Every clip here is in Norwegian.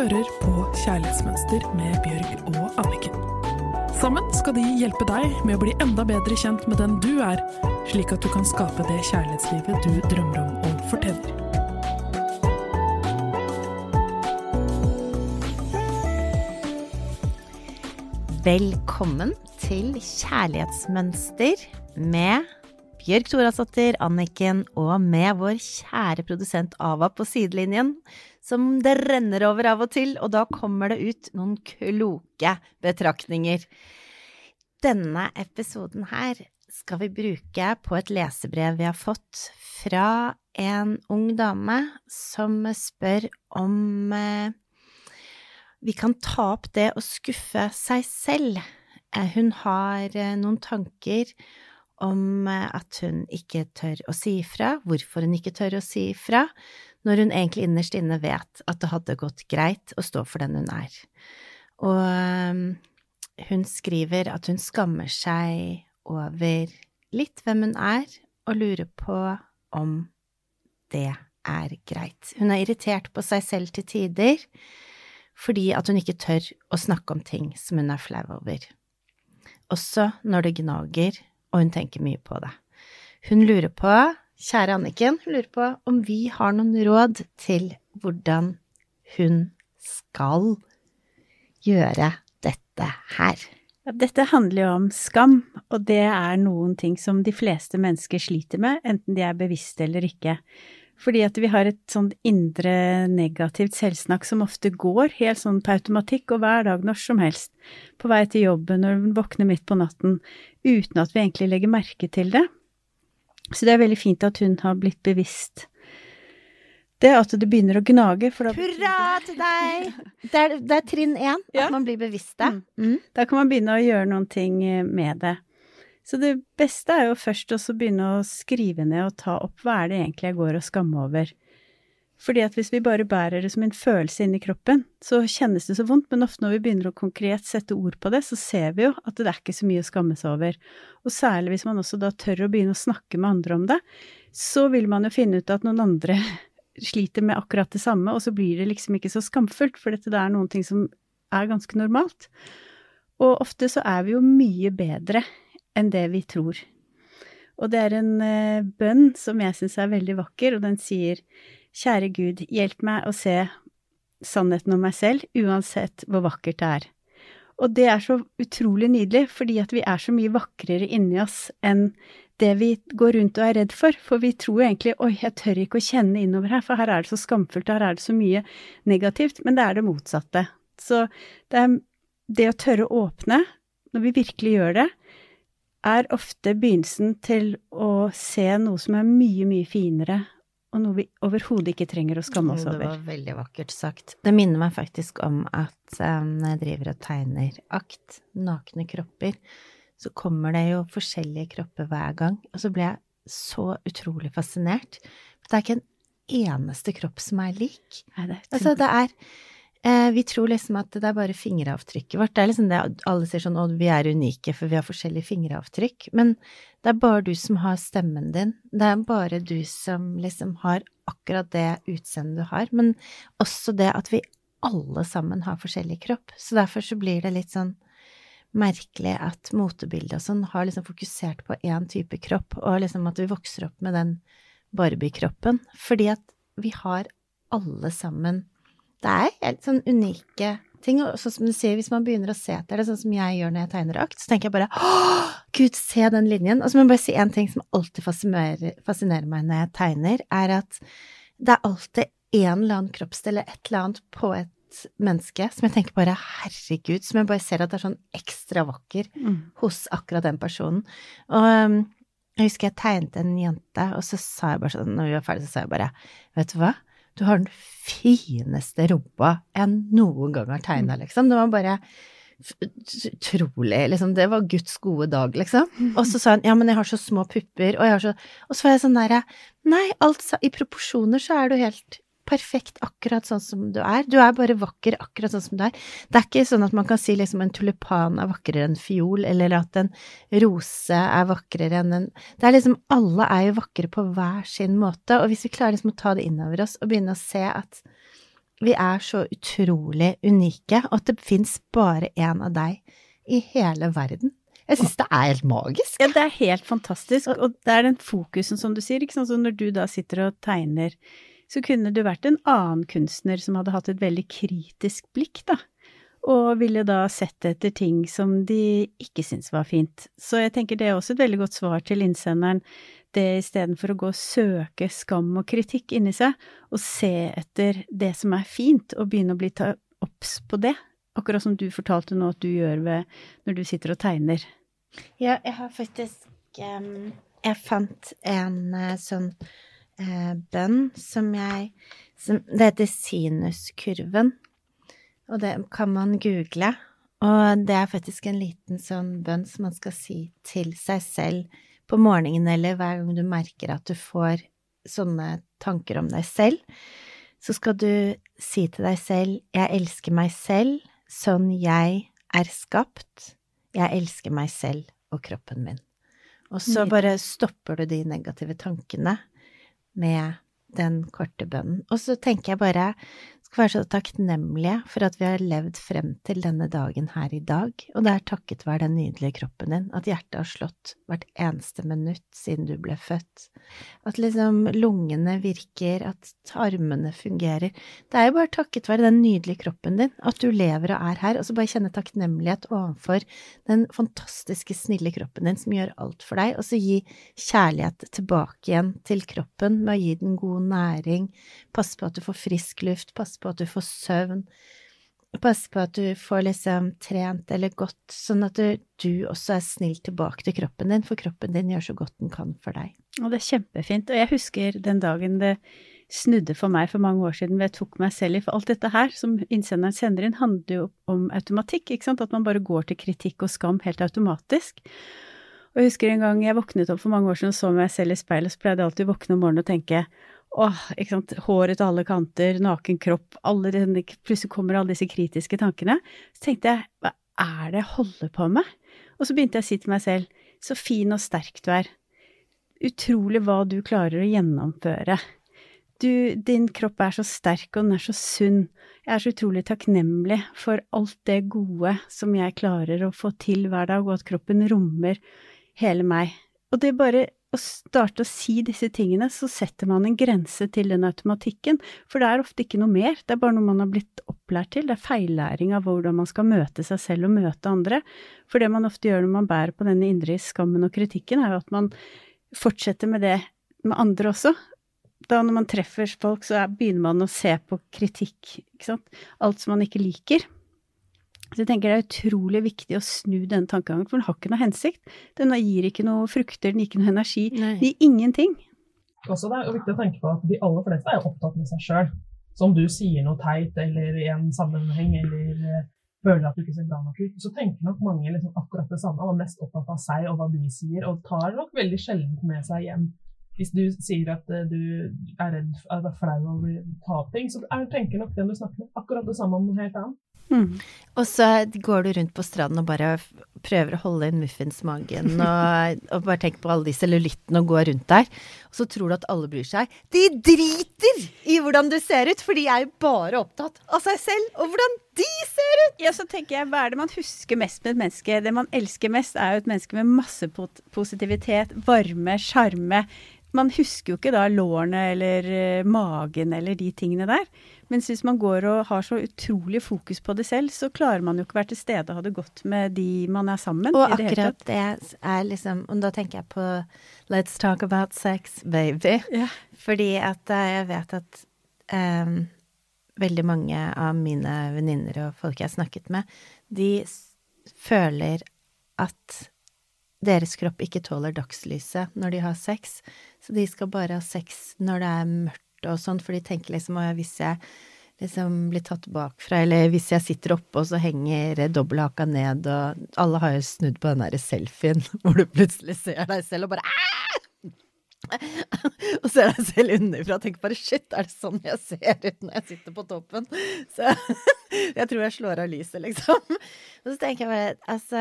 hører på Kjærlighetsmønster med Bjørg og Anniken. Sammen skal de hjelpe deg med å bli enda bedre kjent med den du er, slik at du kan skape det kjærlighetslivet du drømmer om og fortjener. Velkommen til Kjærlighetsmønster med Bjørg Thorasdottir, Anniken og med vår kjære produsent Ava på sidelinjen, som det renner over av og til, og da kommer det ut noen kloke betraktninger. Denne episoden her skal vi bruke på et lesebrev vi har fått fra en ung dame som spør om eh, vi kan ta opp det å skuffe seg selv. Eh, Hun har eh, noen tanker om at hun ikke tør å si ifra, hvorfor hun ikke tør å si ifra, når hun egentlig innerst inne vet at det hadde gått greit å stå for den hun er. Og eh, hun skriver at hun skammer seg over litt hvem hun er, og lurer på om det er greit. Hun er irritert på seg selv til tider fordi at hun ikke tør å snakke om ting som hun er flau over. Også når det gnager, og hun tenker mye på det. Hun lurer på, kjære Anniken, hun lurer på om vi har noen råd til hvordan hun skal gjøre dette her. Dette handler jo om skam, og det er noen ting som de fleste mennesker sliter med, enten de er bevisste eller ikke. Fordi at vi har et sånn indre negativt selvsnakk som ofte går helt sånn på automatikk og hver dag når som helst. På vei til jobben, når vi våkner midt på natten, uten at vi egentlig legger merke til det. Så det er veldig fint at hun har blitt bevisst det at det begynner å gnage. Hurra til deg! Det er, det er trinn én, Ja. at man blir bevisst det. Mm. Mm. da kan man begynne å gjøre noen ting eh, med det. Så det beste er jo først å begynne å skrive ned og ta opp hva er det egentlig jeg går og skammer over. Fordi at hvis vi bare bærer det som en følelse inni kroppen, så kjennes det så vondt, men ofte når vi begynner å konkret sette ord på det, så ser vi jo at det er ikke så mye å skamme seg over. Og særlig hvis man også da tør å begynne å snakke med andre om det, så vil man jo finne ut at noen andre sliter med akkurat det samme, og så blir det liksom ikke så skamfullt, for dette er noen ting som er ganske normalt. Og ofte så er vi jo mye bedre enn det vi tror. Og det er en eh, bønn som jeg syns er veldig vakker, og den sier Kjære Gud, hjelp meg å se sannheten om meg selv, uansett hvor vakkert det er. Og det er så utrolig nydelig, fordi at vi er så mye vakrere inni oss enn det vi går rundt og er redd for. For vi tror egentlig oi, jeg tør ikke å kjenne innover her, for her er det så skamfullt, her er det så mye negativt. Men det er det motsatte. Så det det å tørre å åpne, når vi virkelig gjør det, er ofte begynnelsen til å se noe som er mye, mye finere, og noe vi overhodet ikke trenger å skamme oss over. Det var veldig vakkert sagt. Det minner meg faktisk om at um, når jeg driver og tegner akt, nakne kropper, så kommer det jo forskjellige kropper hver gang, og så ble jeg så utrolig fascinert. Det er ikke en eneste kropp som er lik. Nei, det er Altså, det er eh, Vi tror liksom at det er bare fingeravtrykket vårt. Det er liksom det alle sier sånn 'Å, vi er unike, for vi har forskjellige fingeravtrykk'. Men det er bare du som har stemmen din. Det er bare du som liksom har akkurat det utseendet du har. Men også det at vi alle sammen har forskjellig kropp. Så derfor så blir det litt sånn merkelig at motebildet og sånn har liksom fokusert på én type kropp, og liksom at vi vokser opp med den Barbie-kroppen. Fordi at vi har alle sammen Det er helt sånn unike ting. Og sånn som du sier, hvis man begynner å se etter det, sånn som jeg gjør når jeg tegner akt, så tenker jeg bare Å, gud, se den linjen. Og så må jeg bare si en ting som alltid fascinerer, fascinerer meg når jeg tegner, er at det er alltid en eller annen kroppsdel eller et eller annet på et menneske som jeg tenker bare herregud, som jeg bare ser at det er sånn ekstra vakker Mm. hos akkurat den personen. Og um, jeg husker jeg tegnet en jente, og så sa jeg bare sånn, når vi var ferdige, så sa jeg bare, vet du hva, du har den fineste rumpa jeg noen gang har tegna, liksom. Det var bare utrolig, liksom, det var Guds gode dag, liksom. Og så sa hun, ja, men jeg har så små pupper, og jeg har så Og så var jeg sånn derre, nei, alt sa I proporsjoner så er du helt perfekt akkurat sånn som du er. Du er bare vakker akkurat sånn som du er. Det er ikke sånn at man kan si liksom en tulipan er vakrere enn fiol, eller at en rose er vakrere enn en Det er liksom Alle er jo vakre på hver sin måte, og hvis vi klarer liksom å ta det innover oss og begynne å se at vi er så utrolig unike, og at det fins bare én av deg i hele verden. Jeg syns det er helt magisk. Ja, det er helt fantastisk, og det er den fokusen som du sier, ikke sant. Så når du da sitter og tegner, så kunne du vært en annen kunstner som hadde hatt et veldig kritisk blikk, da. Og ville da sett etter ting som de ikke syntes var fint. Så jeg tenker det er også et veldig godt svar til innsenderen det istedenfor å gå og søke skam og kritikk inni seg, og se etter det som er fint, og begynne å bli obs på det. Akkurat som du fortalte nå at du gjør ved når du sitter og tegner. Ja, jeg har faktisk um, Jeg fant en uh, sånn uh, bønn som jeg som, Det heter sinuskurven, og det kan man google. Og det er faktisk en liten sånn bønn som man skal si til seg selv på morgenen eller hver gang du merker at du får sånne tanker om deg selv, så skal du si til deg selv Jeg elsker meg selv sånn jeg er skapt. Jeg elsker meg selv og kroppen min. Og så bare stopper du de negative tankene med den korte bønnen. Og så tenker jeg bare skal være så takknemlige for at vi har levd frem til denne dagen her i dag, og det er takket være den nydelige kroppen din at hjertet har slått hvert eneste minutt siden du ble født, at liksom lungene virker, at tarmene fungerer. Det er jo bare takket være den nydelige kroppen din at du lever og er her, og så bare kjenne takknemlighet overfor den fantastiske, snille kroppen din som gjør alt for deg, og så gi kjærlighet tilbake igjen til kroppen med å gi den god næring, passe på at du får frisk luft, passe på at du får søvn, passe på at du får liksom trent eller gått, sånn at du, du også er snill tilbake til kroppen din, for kroppen din gjør så godt den kan for deg. Og det er kjempefint, og jeg husker den dagen det snudde for meg for mange år siden, hvor jeg tok meg selv i, for alt dette her som innsenderen sender inn, handler jo om automatikk, ikke sant, at man bare går til kritikk og skam helt automatisk. Og jeg husker en gang jeg våknet opp for mange år siden og så meg selv i speilet, så pleide jeg alltid å våkne om morgenen og tenke Åh, ikke sant, håret til alle kanter, naken kropp, alle denne, plutselig kommer alle disse kritiske tankene. Så tenkte jeg, hva er det jeg holder på med? Og så begynte jeg å si til meg selv, så fin og sterk du er. Utrolig hva du klarer å gjennomføre. Du, din kropp er så sterk, og den er så sunn. Jeg er så utrolig takknemlig for alt det gode som jeg klarer å få til hver dag, og at kroppen rommer hele meg. Og det bare å starte å si disse tingene, så setter man en grense til den automatikken, for det er ofte ikke noe mer, det er bare noe man har blitt opplært til, det er feillæring av hvordan man skal møte seg selv og møte andre. For det man ofte gjør når man bærer på denne indre skammen og kritikken, er jo at man fortsetter med det med andre også. Da når man treffer folk, så begynner man å se på kritikk, ikke sant, alt som man ikke liker. Så jeg tenker det er utrolig viktig å snu denne tankegangen, for den har ikke noe hensikt. Den gir ikke noe frukter, den gir ikke noe energi, Nei. den gir ingenting. Også det er viktig å tenke på at de aller fleste er opptatt med seg sjøl. Så om du sier noe teit eller i en sammenheng eller eh, føler at du ikke ser bra nok ut, så tenker nok mange liksom akkurat det samme og er mest opptatt av seg og hva de sier, og tar nok veldig sjelden med seg hjem. Hvis du sier at uh, du er redd er flau over å ta opp ting, så er, tenker nok den du snakker med, akkurat det samme om noe helt annet. Mm. Og så går du rundt på stranden og bare prøver å holde inn muffinsmagen og, og bare tenker på alle de cellulittene og går rundt der. Og så tror du at alle bryr seg. De driter i hvordan du ser ut, for de er jo bare opptatt av seg selv og hvordan de ser ut! Ja, så tenker jeg, hva er det man husker mest med et menneske? Det man elsker mest, er jo et menneske med masse positivitet, varme, sjarme. Man husker jo ikke da lårene eller uh, magen eller de tingene der. Mens hvis man går og har så utrolig fokus på det selv, så klarer man jo ikke å være til stede og ha det godt med de man er sammen. Og akkurat det, det, er liksom Og da tenker jeg på Let's talk about sex, baby. Ja. Fordi at eh, jeg vet at um, veldig mange av mine venninner og folk jeg har snakket med, de føler at deres kropp ikke tåler dagslyset når de har sex, så de skal bare ha sex når det er mørkt og sånn, for de tenker liksom at hvis jeg liksom blir tatt bakfra, eller hvis jeg sitter oppe og så henger dobbelthaka ned, og alle har jo snudd på den derre selfien hvor du plutselig ser deg selv og bare og ser deg selv underfra og tenker bare shit, er det sånn jeg ser ut når jeg sitter på toppen? Så jeg tror jeg slår av lyset, liksom. Og så tenker jeg bare, altså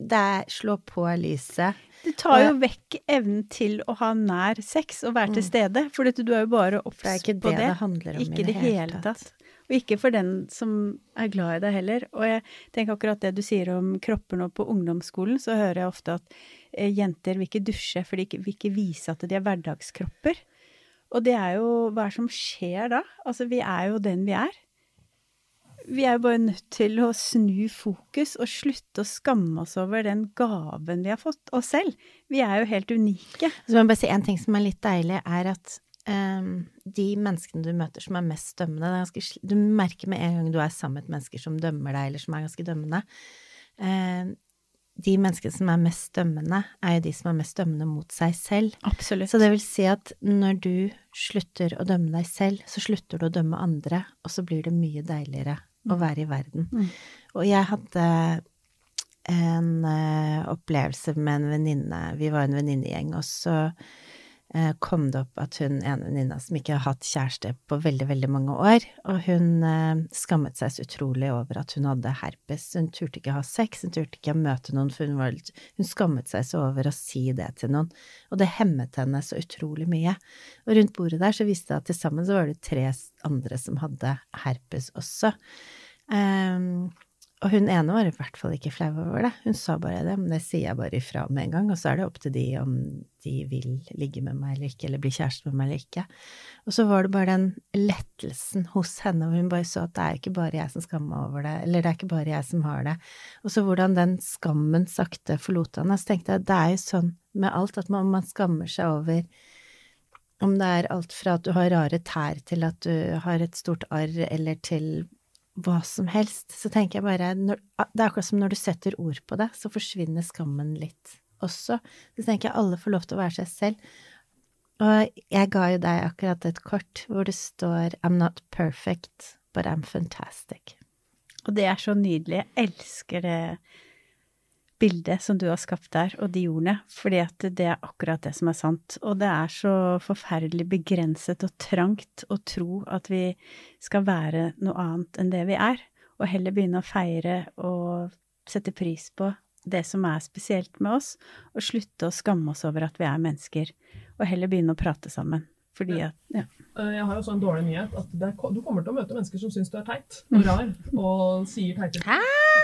det er slå på lyset. Det tar jo vekk evnen til å ha nær sex og være til stede, for du er jo bare obs på Det er ikke det det. det handler om Ikke i det hele tatt. Og ikke for den som er glad i deg heller. Og jeg tenker akkurat det du sier om kropper nå på ungdomsskolen, så hører jeg ofte at eh, jenter vil ikke dusje, for de ikke, vil ikke vise at de er hverdagskropper. Og det er jo hva er det som skjer da? Altså, vi er jo den vi er. Vi er jo bare nødt til å snu fokus og slutte å skamme oss over den gaven vi har fått oss selv. Vi er jo helt unike. Så må jeg bare si en ting som er litt deilig, er at um, de menneskene du møter som er mest dømmende det er ganske, Du merker med en gang du er sammen med mennesker som dømmer deg, eller som er ganske dømmende. Um, de menneskene som er mest dømmende, er jo de som er mest dømmende mot seg selv. Absolutt. Så det vil si at når du slutter å dømme deg selv, så slutter du å dømme andre, og så blir det mye deiligere å være i verden. Mm. Og jeg hadde en eh, opplevelse med en venninne. Vi var en venninnegjeng, og så kom det opp at hun ene venninna som ikke har hatt kjæreste på veldig, veldig mange år, og hun eh, skammet seg så utrolig over at hun hadde herpes. Hun turte ikke ha sex, hun turte ikke møte noen, for hun, var, hun skammet seg så over å si det til noen. Og det hemmet henne så utrolig mye. Og rundt bordet der så viste det at til sammen så var det tre andre som hadde herpes også. Ehm, og hun ene var i hvert fall ikke flau over det. Hun sa bare det, men det sier jeg bare ifra med en gang, og så er det opp til de om de vil ligge med meg eller ikke, eller bli kjæreste med meg eller ikke. Og så var det bare den lettelsen hos henne, hvor hun bare så at det er ikke bare jeg som skammer meg over det, eller det er ikke bare jeg som har det. Og så hvordan den skammen sakte forlot henne. Så tenkte jeg det er jo sånn med alt at man, man skammer seg over om det er alt fra at du har rare tær til at du har et stort arr, eller til hva som helst, så tenker jeg bare når, Det er akkurat som når du setter ord på det, så forsvinner skammen litt også. Så tenker jeg alle får lov til å være seg selv. Og jeg ga jo deg akkurat et kort hvor det står I'm not perfect, but I'm fantastic. Og det er så nydelig. Jeg elsker det bildet som du har skapt der, og de ordene, fordi at det er akkurat det som er sant. Og det er så forferdelig begrenset og trangt å tro at vi skal være noe annet enn det vi er, og heller begynne å feire og sette pris på det som er spesielt med oss, og slutte å skamme oss over at vi er mennesker, og heller begynne å prate sammen. Fordi at ja. Eh, Jeg har jo også en dårlig nyhet. at det, er- Du kommer til å møte mennesker som syns du er teit og rar, og sier teite ting.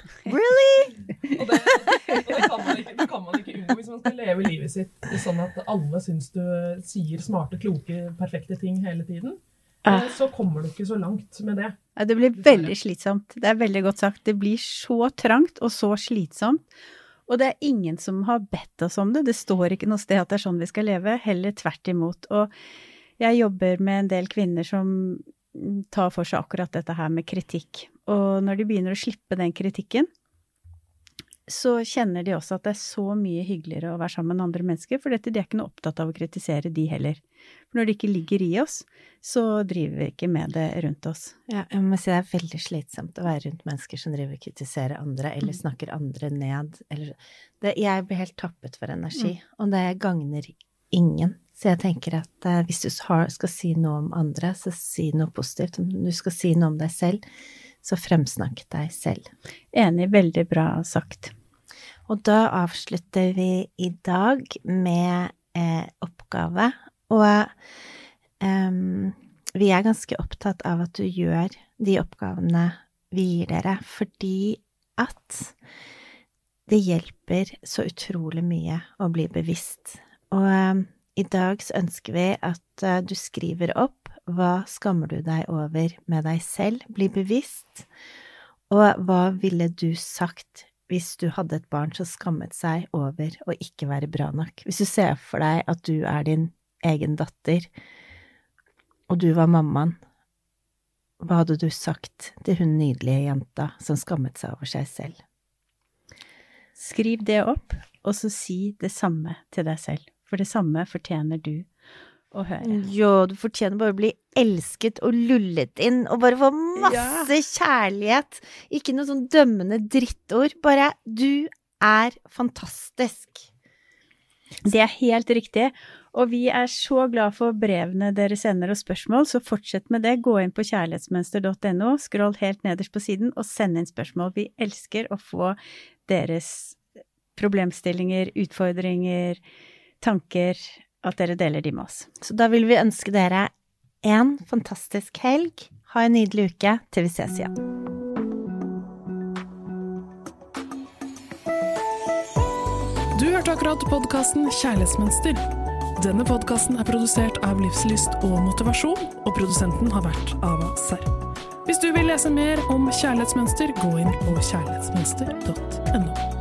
Really? Og det, og det, kan man ikke, det kan man ikke unngå hvis man skal leve livet sitt sånn at alle syns du sier smarte, kloke, perfekte ting hele tiden. Eh, Så kommer du ikke så langt med det. Det blir veldig slitsomt. Det er veldig godt sagt. Det blir så trangt og så slitsomt. Og det er ingen som har bedt oss om det. Det står ikke noe sted at det er sånn vi skal leve, heller tvert imot. Og jeg jobber med en del kvinner som tar for seg akkurat dette her med kritikk. Og når de begynner å slippe den kritikken, så kjenner de også at det er så mye hyggeligere å være sammen med andre mennesker, for dette, de er ikke noe opptatt av å kritisere de heller. For når det ikke ligger i oss, så driver vi ikke med det rundt oss. Ja, jeg må si det er veldig slitsomt å være rundt mennesker som driver og kritiserer andre, eller snakker andre ned, eller det, Jeg blir helt tappet for energi, og det gagner ingen. Så jeg tenker at eh, hvis du skal si noe om andre, så si noe positivt. Du skal si noe om deg selv, så fremsnakk deg selv. Enig, veldig bra sagt. Og da avslutter vi i dag med eh, oppgave, og eh, vi er ganske opptatt av at du gjør de oppgavene vi gir dere, fordi at det hjelper så utrolig mye å bli bevisst. Og eh, i dag så ønsker vi at eh, du skriver opp hva skammer du deg over med deg selv, bli bevisst, og hva ville du sagt hvis du hadde et barn som skammet seg over å ikke være bra nok? Hvis du ser for deg at du er din egen datter, og du var mammaen, hva hadde du sagt til hun nydelige jenta som skammet seg over seg selv? Skriv det opp, og så si det samme til deg selv. For det samme fortjener du å høre. Jo, du fortjener bare å bli elsket og lullet inn, og bare få masse kjærlighet. Ikke noe sånn dømmende drittord. Bare du er fantastisk. Det er helt riktig. Og vi er så glad for brevene dere sender og spørsmål, så fortsett med det. Gå inn på kjærlighetsmønster.no, scroll helt nederst på siden og send inn spørsmål. Vi elsker å få deres problemstillinger, utfordringer, tanker, at dere deler de med oss. Så da vil vi ønske dere en fantastisk helg. Ha en nydelig uke til vi ses igjen. Du hørte akkurat podkasten Kjærlighetsmønster. Denne podkasten er produsert av Livslyst og Motivasjon, og produsenten har vært Ava Serr. Hvis du vil lese mer om kjærlighetsmønster, gå inn på kjærlighetsmønster.no.